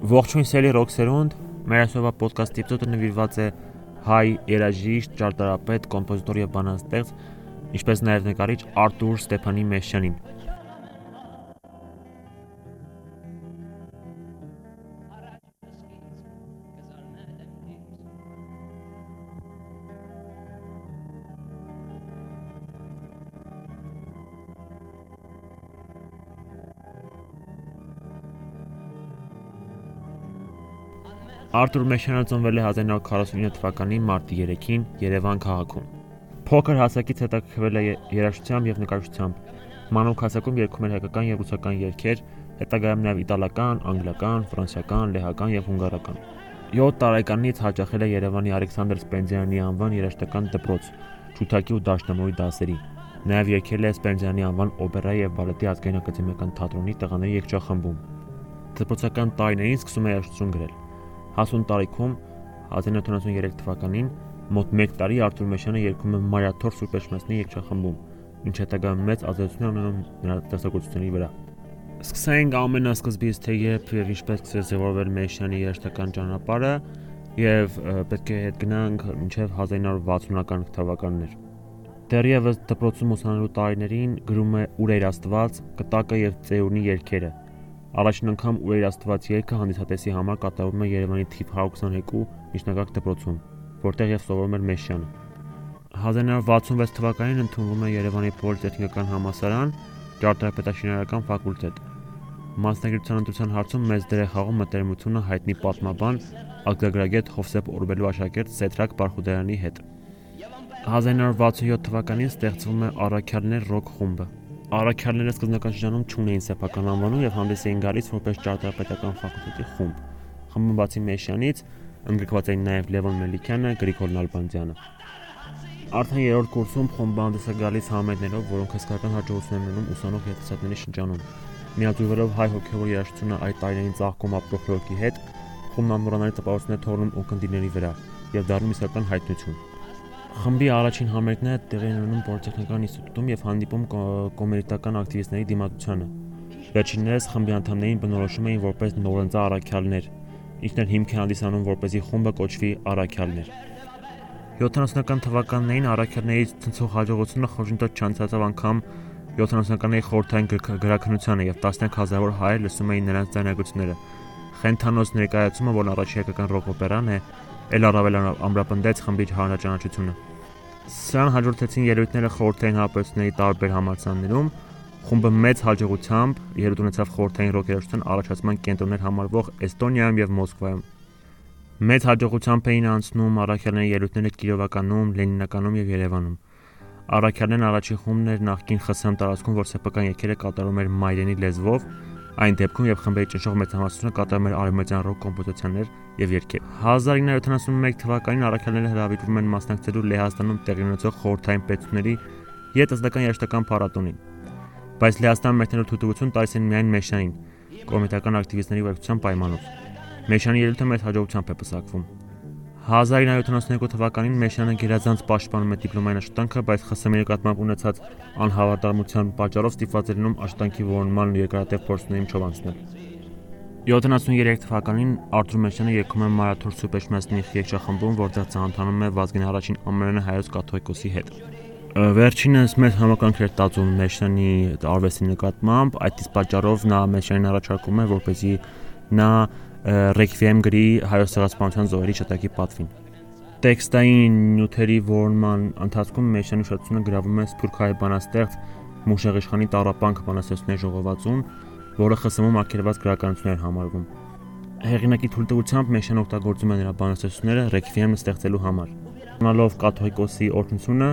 Ողջույն սիրելի ռոքսերունդ, մեր այսօրվա ոդկասթի էպիզոդը նվիրված է հայ երաժիշտ, ճարտարապետ, կոմպոզիտոր եւ բանաստեղծ, ինչպես նաեւ նկարիչ Արտուր Ստեփանի Մեշյանին։ Արտուր Մեշյանը ծնվել է 1949 թվականի մարտի 3-ին Երևան քաղաքում։ Փոքր հասակից հետաքրքրվել է երաժշտությամբ եւ նկարչությամբ։ Մանուկ հասակում երգում էր հայկական եւ ռուսական երգեր, հետագայում նաեւ իտալական, անգլիական, ֆրանսիական, լեհական եւ հունգարական։ 7 տարեկանից հաճախել է Երևանի Ալեքսանդր Սպենդիանի անվան երաժշտական դպրոց, Չութակի ու Դաշնամուրի դասերի։ Նաև եկել է Սպենդիանի անվան օպերայի եւ բալետի ազգային ակադեմիական թատրոնի տղաների երգչախմբում։ Դպրոցական տարիներին սկսում է երաժշտություն գրել։ Հասուն տարիքում 1973 թվականին մոտ 1 տարի Արտուր Մեշյանը երգում է Մարիաթոր Սուրբ Էջմիածնի երգչախմբում, ինչ հետագայում մեծ ազդեցություն է ունենում նրա ստեղծագործությունների վրա։ Սկսենք ամենասկզբից թե երբ եւ ինչպես սկսեց ձևավորվել Մեշյանի երաժշտական ճանապարհը եւ պետք է հետ գնանք մինչեւ 1960-ական թվականներ։ Դեռևս դպրոցում ուսանելու տարիներին գրում է Ուրեր Աստված, Կտակը եւ Ծեյունի երգերը, Առաջին անգամ Ուրեր Աստված երգը հանդիսատեսի համար կատարվում է Երևանի թիվ 122 միջնակարգ դպրոցում, որտեղ եւ սովորում էր Մեշյանը։ 1966 թվականին ընդունվում է Երևանի Պոլիտեխնիկական համալսարան, ճարտարապետաշինարարական ֆակուլտետ։ Մասնագիտության ընտրության հարցում մեծ դեր է խաղում մտերմությունը հայտնի պատմաբան ագրագրագետ Հովսեփ Օրբելու աշակերտ Սեթրակ Բարխուդարյանի հետ։ 1967 թվականին ստեղծվում է Արաքյալներ ռոք խումբը, Արաքյալները սկզբնական շրջանում չունեին սեփական անվանում եւ հանդես էին գալիս որպես ճարտարապետական ֆակուլտետի խումբ։ Խմբը բացի Մեշյանից ընդգրկված էին նաեւ Լևոն Մելիքյանը, Գրիգոր Նալբանդյանը։ Արդեն երրորդ կուրսում խումբը հանդես է գալիս համերներով, որոնք հսկայական հաջողություն են ունենում ուսանող երիտասարդների շրջանում։ Միաձուլվելով հայ հոգևոր երաժշտությունը այդ տարիներին ծաղկում ապրող ռոքի հետ, խումբն անմոռանալի տպավորություն է թողնում օկնդիների վրա եւ դառնում իսկական հայտնություն։ Խմբի առաջին համերգները տեղի են ունենում Պոլիտեխնիկական ինստիտուտում եւ հանդիպում կոմերիտական ակտիվիստների դիմադրությանը։ Վերջիններս խմբի անդամներին բնորոշում էին որպես նորընծա առաքյալներ, ինչն էլ հիմք է հանդիսանում որպեսի խումբը կոչվի առաքյալներ։ 70-ական թվականներին առաքյալների ցնցող հաջողությունը խոչընդոտ չանցածով անգամ 70-ականների խորթային գրականությանը եւ տասնյակ հազարավոր հայեր լսում էին նրանց ձայնագրությունները։ Խենթանոց ներկայացումը, որն առաջի հայկական ռոք օպերան է, ել առավել ամրապնդեց խմբի հանրաճանաչությունը։ Սրան հաջորդեցին ելույթները խորհրդային հանրապետությունների տարբեր համալսարաններում, խումբը մեծ հաջողությամբ ելույթ ունեցավ խորհրդային ռոքերաշտության առաջացման կենտրոններ համարվող Էստոնիայում եւ Մոսկվայում։ Մեծ հաջողությամբ էին անցնում առաքյալների ելույթները Կիրովականում, Լենինականում եւ Երևանում։ Առաքյալներն առաջին խումբն էր նախկին ԽՍՀՄ տարածքում, որ սեփական եկերը կատարում էր մայրենի լեզվով, Այն դեպքում, երբ խմբերի ճնշող մեծամասնությունը կատարում էր արևմտյան ռոք կոմպոզիցիաներ եւ երգեր։ 1971 թվականին առաքյալները հրավիրվում են մասնակցելու Լեհաստանում տեղի ունեցող խորհրդային պետությունների յետազդական երաժշտական փառատոնին։ Բայց Լեհաստան մեկնելու թույլտվություն տալիս են միայն Մեշանին, կոմիտական ակտիվիստների ուղեկցության պայմանով։ Մեշանի ելույթը մեծ հաջողությամբ է պսակվում։ 1972 թվականին Մեշյանը գերազանց պաշտպանում է դիպլոմային աշխատանքը, բայց ԽՍՀՄ-ի նկատմամբ ունեցած անհավատարմության պատճառով ստիպված է լինում աշխատանքի որոնման երկարատև փորձունեի միջով անցնել։ 73 թվականին Արտուր Մեշյանը եկում է Մարաթոր Սուպեշմեսնի երգչախմբում, որտեղ ծանոթանում է Վազգեն առաջին ամենը հայոց կաթողիկոսի հետ։ Վերջինս մեծ համակրանք էր տածում Մեշյանի արվեստի նկատմամբ, այդ իսկ պատճառով նա Մեշյանին առաջարկում է, որպեսզի նա ռեկվիեմ գրի հայոց ցեղասպանության զոհերի շտակի պատվին։ Տեքստային նյութերի որոնման ընթացքում Մեշյանի ուշադրությունը գրավում է Սփյուռքահայ բանաստեղծ Մուշեղիշխանի Տարապանք բանաստեղծությունների ժողովածուն, որը ԽՍՀՄ ակերված գրականություն էր համարվում։ Հեղինակի թույլտվությամբ Մեշյան օգտագործում է նրա բանաստեղծությունները ռեկվիեմ ստեղծելու համար։ Ունալով կաթողիկոսի օրհնությունը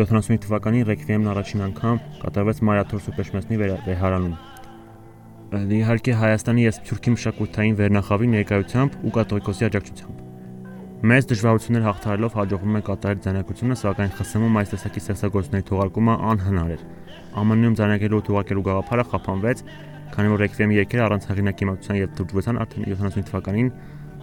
75 թվականին ռեկվիեմն առաջին անգամ կատարվեց Մարիաթոր Սուպեշմեսնի վերհարանում իհարկե Հայաստանի եւ Թուրքի մշակութային վերնախավի ներկայությամբ ու կաթողիկոսի աջակցությամբ։ Մեծ դժվարություններ հաղթահարելով հաջողվում է կատարել ձայնագրությունը, սակայն ԽՍՀՄ-ում այս տեսակի ստեղծագործությունների թողարկումը անհնար էր։ ԱՄՆ-ում ձայնագրելու ու թողարկելու գաղափարը խափանվեց, քանի որ Ռեկվիեմի երգերը առանց հեղինակի մատուցան եւ դուրժվեցան արդեն 75 թվականին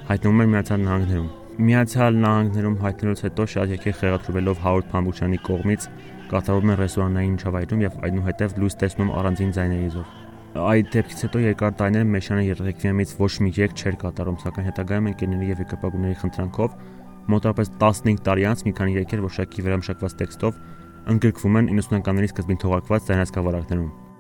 հայտնվում են Միացյալ Նահանգներում։ Միացյալ Նահանգներում հայտնելուց հետո շատ երգեր խեղաթյուրվելով Հարութ Փամբուչյանի կողմից կատարվում են ռեստորանային միջավայրում եւ այնուհետև լույս տեսնում առանձին ձայների զով։ Այդ դեպքից հետո երկար տարիներ Մեշյանը ռեկվիեմից ոչ մի երգ չէր կատարում, սակայն հետագայում ընկերների եւ եկեղեցիների խնդրանքով մոտավորապես 15 տարի անց մի քանի երգեր որոշակի վերամշակված տեքստով ընդգրկվում են 90-ականների սկզբին թողարկված ձայնասկավառակներում։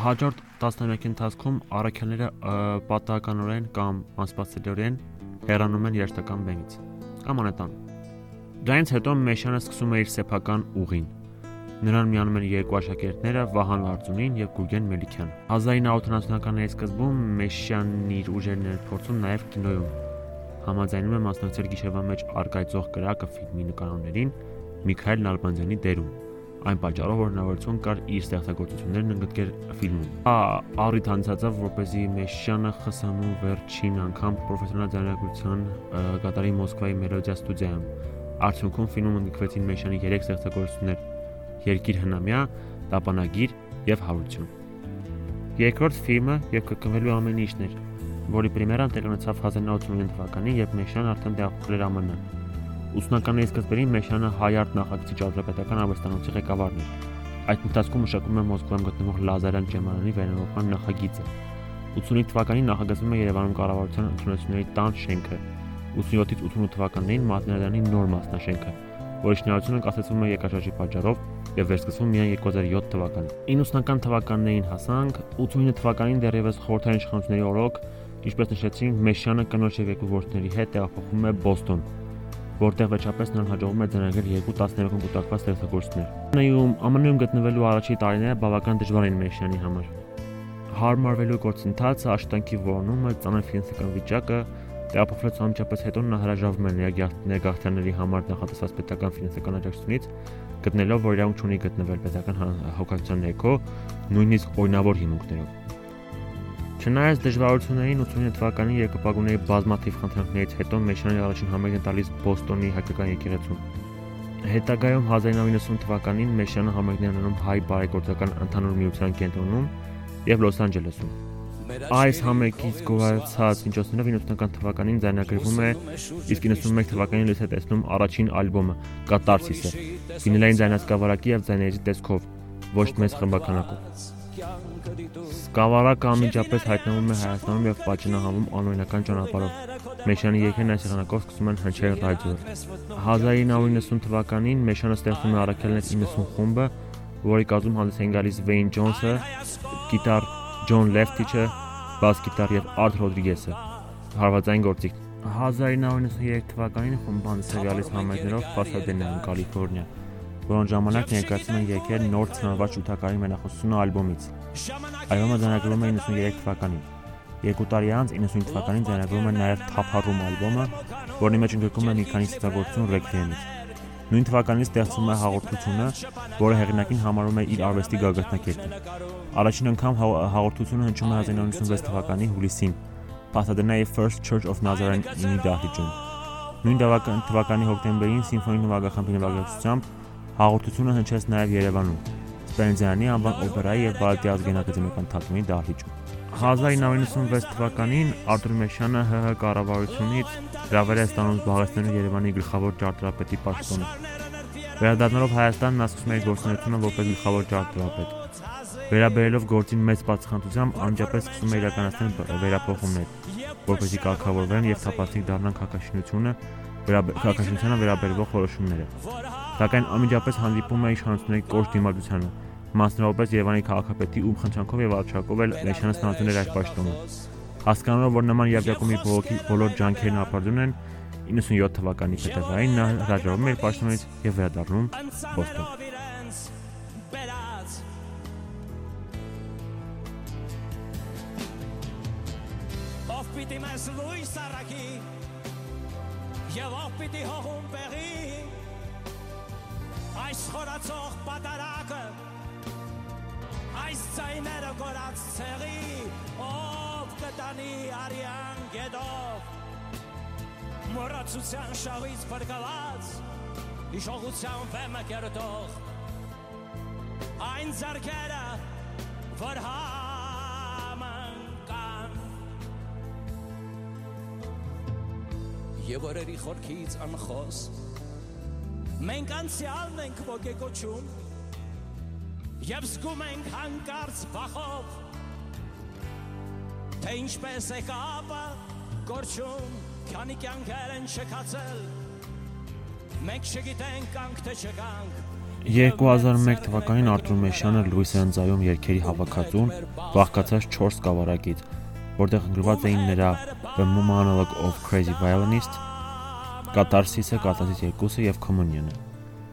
Հաջորդ տասնամյակի ընթացքում առաքելները պատահականորեն կամ անսպասելիորեն հեռանում են երաշտական բեմից կամ անետան։ Դրանից հետո Մեշյանը սկսում է իր սեփական ուղին։ Նրան միանում են երկու աշակերտները՝ Վահան Արծունին եւ Գուրգեն Մելիքյան։ 1980-ականների սկզբում Մեշյանն իր ուժերն էր փորձում նաեւ կինոյում։ Համաձայնում է մասնակցել գիշերվա մեջ արկայծող կրակը ֆիլմի նկարողներին Միքայել Նալբանդյանի դերում այն պատճառով որ հնարավորություն կար իր ստեղծագործություններն ընդգծել ֆիլմում։ Ա առիթ հանդիսացավ որպեսզի Մեշյանը ԽՍՀՄ-ում վերջին անգամ պրոֆեսիոնալ ձայնագրության կատարի Մոսկվայի մելոդիա ստուդիայում։ Արդյունքում ֆիլմում ընդգծվեցին Մեշյանի 3 ստեղծագործություններ՝ Երկիր հնամյա, Տապանագիր եւ Հարություն։ Երկրորդ ֆիլմը եւ կկնվելու ամեն ինչն էր, որի պրեմիերան տեղնեցավ 1989 թվականին, երբ Մեշյան արդեն դեղարկել էր ԱՄՆ-ը։ 80-ականների սկզբերին Մեշյանը հայարտ նախագծի ճարտարապետական արվեստանոցի ղեկավարն էր։ Այդ ընթացքում մշակում է Մոսկվայում գտնվող Լազարյան ճեմարանի վերանորոգման նախագիծը։ 85 թվականին նախագծվում է Երևանում կառավարության ընդունությունների տան շենքը։ 87-ից 88 թվականներին Մատնարյանի նոր մասնաշենքը, որի շինարարությունը կասեցվում է երկաշարժի պատճառով եւ վերսկսվում միայն 2007 թվականին։ 90-ական թվականներին հասանք 89 թվականին դեռևս խորհրդային իշխանությունների օրոք, ինչպես նշեցինք, Մեշյանը կնոջ եւ երկու որդների հետ տեղափոխվում է Բոստոն, որտեղ վերջապես նրան հաջողվում է ձեռնարկել երկու 13-ում կուտակված ստեղծագործություններ։ ԱՄՆ-ում ԱՄՆ-ում գտնվելու առաջի տարիները բավական դժվար էին Մեշյանի համար։ Հարմարվելու գործընթացը, աշխատանքի որոնումը, ծանր ֆինանսական վիճակը տեղափոխվեց անմիջապես հետո նա հրաժարվում է ներգաղթյալների համար նախատեսված պետական ֆինանսական աջակցությունից, գտնելով որ իրավունք ունի գտնվել պետական հոգացության ներքո, նույնիսկ օրինավոր հիմունքներով։ Չնայած դժվարություններին 89 թվականի երկրպագուների բազմաթիվ խնդրանքներից հետո Մեշյանի առաջին համերգն է տալիս Բոստոնի հայկական եկեղեցում։ Հետագայում 1990 թվականին Մեշյանը համերգներ ունենում հայ բարեգործական ընդհանուր միության կենտրոնում եւ Լոս Անջելեսում։ Այս համերգից գոհացած միջոցներով 90-ական թվականին ձայնագրվում է, իսկ 91 թվականին լույս է տեսնում առաջին ալբոմը՝ Կատարսիսը, վինիլային ձայնասկավառակի եւ ձայների տեսքով, ոչ մեծ խմբականակով։ Սկավառակը անմիջապես հայտնվում է Հայաստանում եւ պատճենահանվում անօրինական ճանապարհով։ Մեշյանի երգերն այս եղանակով սկսում են հնչել ռադիոյով։ 1990 թվականին Մեշյանը ստեղծում է Արաքելներ 90 խումբը, որի կազմում հանդես են գալիս Վեյն Ջոնսը, գիտար Ջոն Լեֆթիչը, բաս գիտար եւ Արթ Ռոդրիգեսը։ Հարվածային գործիք 1993 թվականին է գալիս համերգներով Պասադենայում, Կալիֆոռնիա որոնց ժամանակ ներկայացնում են եկել նոր ցնորված շուտակարի մենախոսությունը ալբոմից։ Ալբոմը ձայնագրվում է 93 թվականին։ Երկու տարի անց 95 թվականին ձայնագրվում է նաև Թափառում ալբոմը, որի մեջ ընդգրկում է մի քանի ստեղծագործություն Ռեկվիեմից։ Նույն թվականին ստեղծվում է հաղորդությունը, որը հեղինակին համարում է իր արվեստի գագաթնակետը։ Առաջին անգամ հաղորդությունը հնչում է 1996 թվականի հուլիսին Pasadena First Church of Nazarene-ի դահլիճում։ Նույն թվականի հոկտեմբերին սիմֆոնի նվագախմբի նվագակցությամբ Հաղորդությունը հնչեց նաև Երևանում, Սպենզյանի անվան օպերայի եւ բալետի ազգենակազմական թատրոնի դահլիճում։ 1996 թվականին Արտուր Մեշյանը ՀՀ կառավարությունից հրավեր է ստանում զբաղեցնելու Երևանի գլխավոր ճարտարապետի պաշտոնը։ Վերադառնալով Հայաստան նա սկսում է գործունեությունը որպես գլխավոր ճարտարապետ։ Վերաբերելով գործին մեծ բացխնդրությամբ անջապես սկսում է իրականացնել վերափոխումներ, որպեսզի կարգավորվեն եւ թափանցիկ դառնան քաղաքաշինությունը, վերաբերվող որոշումները սակայն անմիջապես հանդիպում է իշխանությունների կոշտ դիմադրությանը, մասնավորապես Երևանի քաղաքապետի ում խնդրանքով եւ արչակով էլ Լեշյանը ստանձնել էր այդ պաշտոնը։ Հասկանալով, որ նման իրավիճակում իր բողոքի բոլոր ջանքերն ապարդյուն են, 97 թվականի փետրվարին նա հրաժարվում է իր պաշտոնից եւ վերադառնում Բոստոն։ Այս խորացող պատարակը Այս ծայները գորած ցեղի Ով կտանի արյան գետով Մորացության շավից բրկված Իշողության վեմը կերտող Այն ձարկերը որ համն կան Եվ օրերի խորքից անխոս Մենք անցյալն ենք ոգեկոչում Եվ զգում ենք հանկարծ վախով Թե ինչպես է կապը կորչում Քանի կյանքեր են շքացել Մենք չգիտենք կանք թե չկանք 2001 թվականին Արտուր Մեշյանը լույս է ընծայում երկերի հավաքածուն բաղկացած 4 սկավառակից, որտեղ ընկրված էին նրա The Monologue of Crazy Violinist, Կատարսիսը, Կատարսիս 2-ը եւ Communion-ը։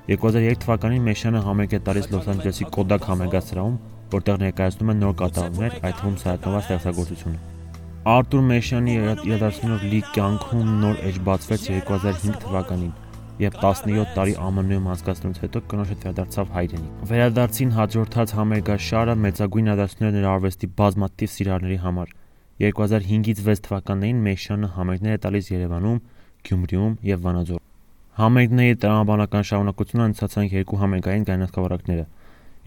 2003 թվականին Մեշյանը համերգ է տալիս Լոս Անջելեսի Kodak համերգասրահում, որտեղ ներկայացնում են նոր կատարումներ, այդ թվում Սայատնովա ստեղծագործությունը։ Արտուր Մեշյանի իրադարձությունով լի կյանքում նոր էջ բացվեց 2005 թվականին, եւ 17 տարի ԱՄՆ-ում անցկացնելուց հետո կնոջ հետ վերադարձավ հայրենիք։ Վերադարձին հաջորդած համերգաշարը մեծագույն իրադարձություններ էր արվեստի բազմաթիվ սիրահարների համար։ 2005-ից 6 թվականներին Մեշյանը համերգներ է տալիս Երևանում, Գյումրիում եւ Վանաձորում։ Համերգների տրամաբանական շարունակությունը անցած երկու համերգային գայնասկավառակները։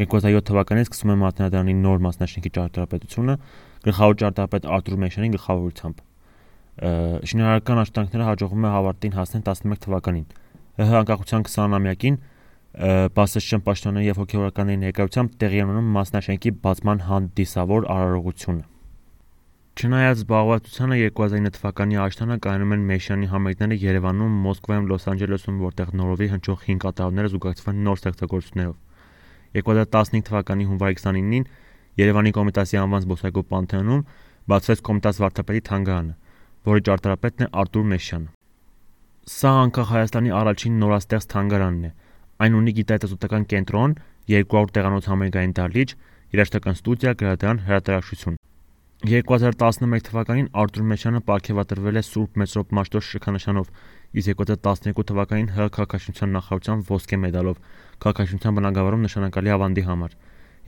2007 թվականից սկսում է Մատնադարանի նոր մասնաշենքի ճարտարապետությունը գլխավոր ճարտարապետ Արտուր Մեշյանի գլխավորությամբ։ Շինարարական աշխատանքները հաջողվում է հավարտին հասնել 11 թվականին։ ՀՀ անկախության 20-ամյակին Բասեշյան պաշտոնների եւ հոգեվորականների ներկայությամբ տեղի ունենում մասնաշենքի բացման հանդիսավոր արարողությունը։ Չնայած զբաղվածությանը 2009 թվականի աշտանը կայանում են Մեշյանի համերգները Երևանում, Մոսկվայում, Լոս Անջելեսում, որտեղ նորովի հնչող 5 կատարումները զուգակցվում են նոր ստեղծագործություններով։ 2015 թվականի հունվարի 29-ին Երևանի Կոմիտասի անվան զբոսայգու Պանթեոնում բացվեց Կոմիտաս վարդապետի թանգարանը, որի ճարտարապետն է Արտուր Մեշյանը։ Սա անկախ Հայաստանի առաջին նորաստեղծ թանգարանն է։ Այն ունի գիտահետազոտական կենտրոն, 200 տեղանոց համերգային դահլիճ, երաժշտական ստուդիա, գրադարան, հրատարակչություն։ 2011 թվականին Արտուր Մեշյանը ապարգևատրվել է Սուրբ Մեծրոպ Մաշտոց շքանշանով, իսկ 2012 թվականին ՀՀ քաղաքաշինության նախարարության ոսկե մեդալով քաղաքաշինության բնագավառում նշանակալի ավանդի համար։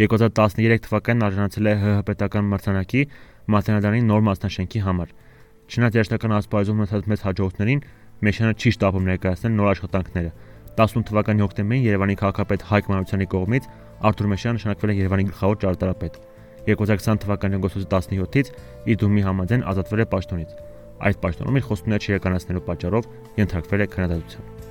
2013 թվականին արժանացել է ՀՀ պետական մրցանակի Մաթենադարանի նոր մասնաշենքի համար։ Չնայած երաշտական ասպարեզում ունեցած մեծ հաջողություններին, Մեշյանը չի շտապում ներկայացնել նոր աշխատանքները։ 18 թվականի հոկտեմբերին Երևանի քաղաքապետ Հայկ Մանուկյանի կողմից Արտուր Մեշյանը նշանակվել է Երևանի գլխավոր ճարտարապետ։ 2020 թվականի օգոստոսի 17-ից Իդումի համաձայն ազատվել է պաշտոնից։ Այդ պաշտոնում իր խոստումները չիրականացնելու պատճառով ենթարկվել է քննադատության։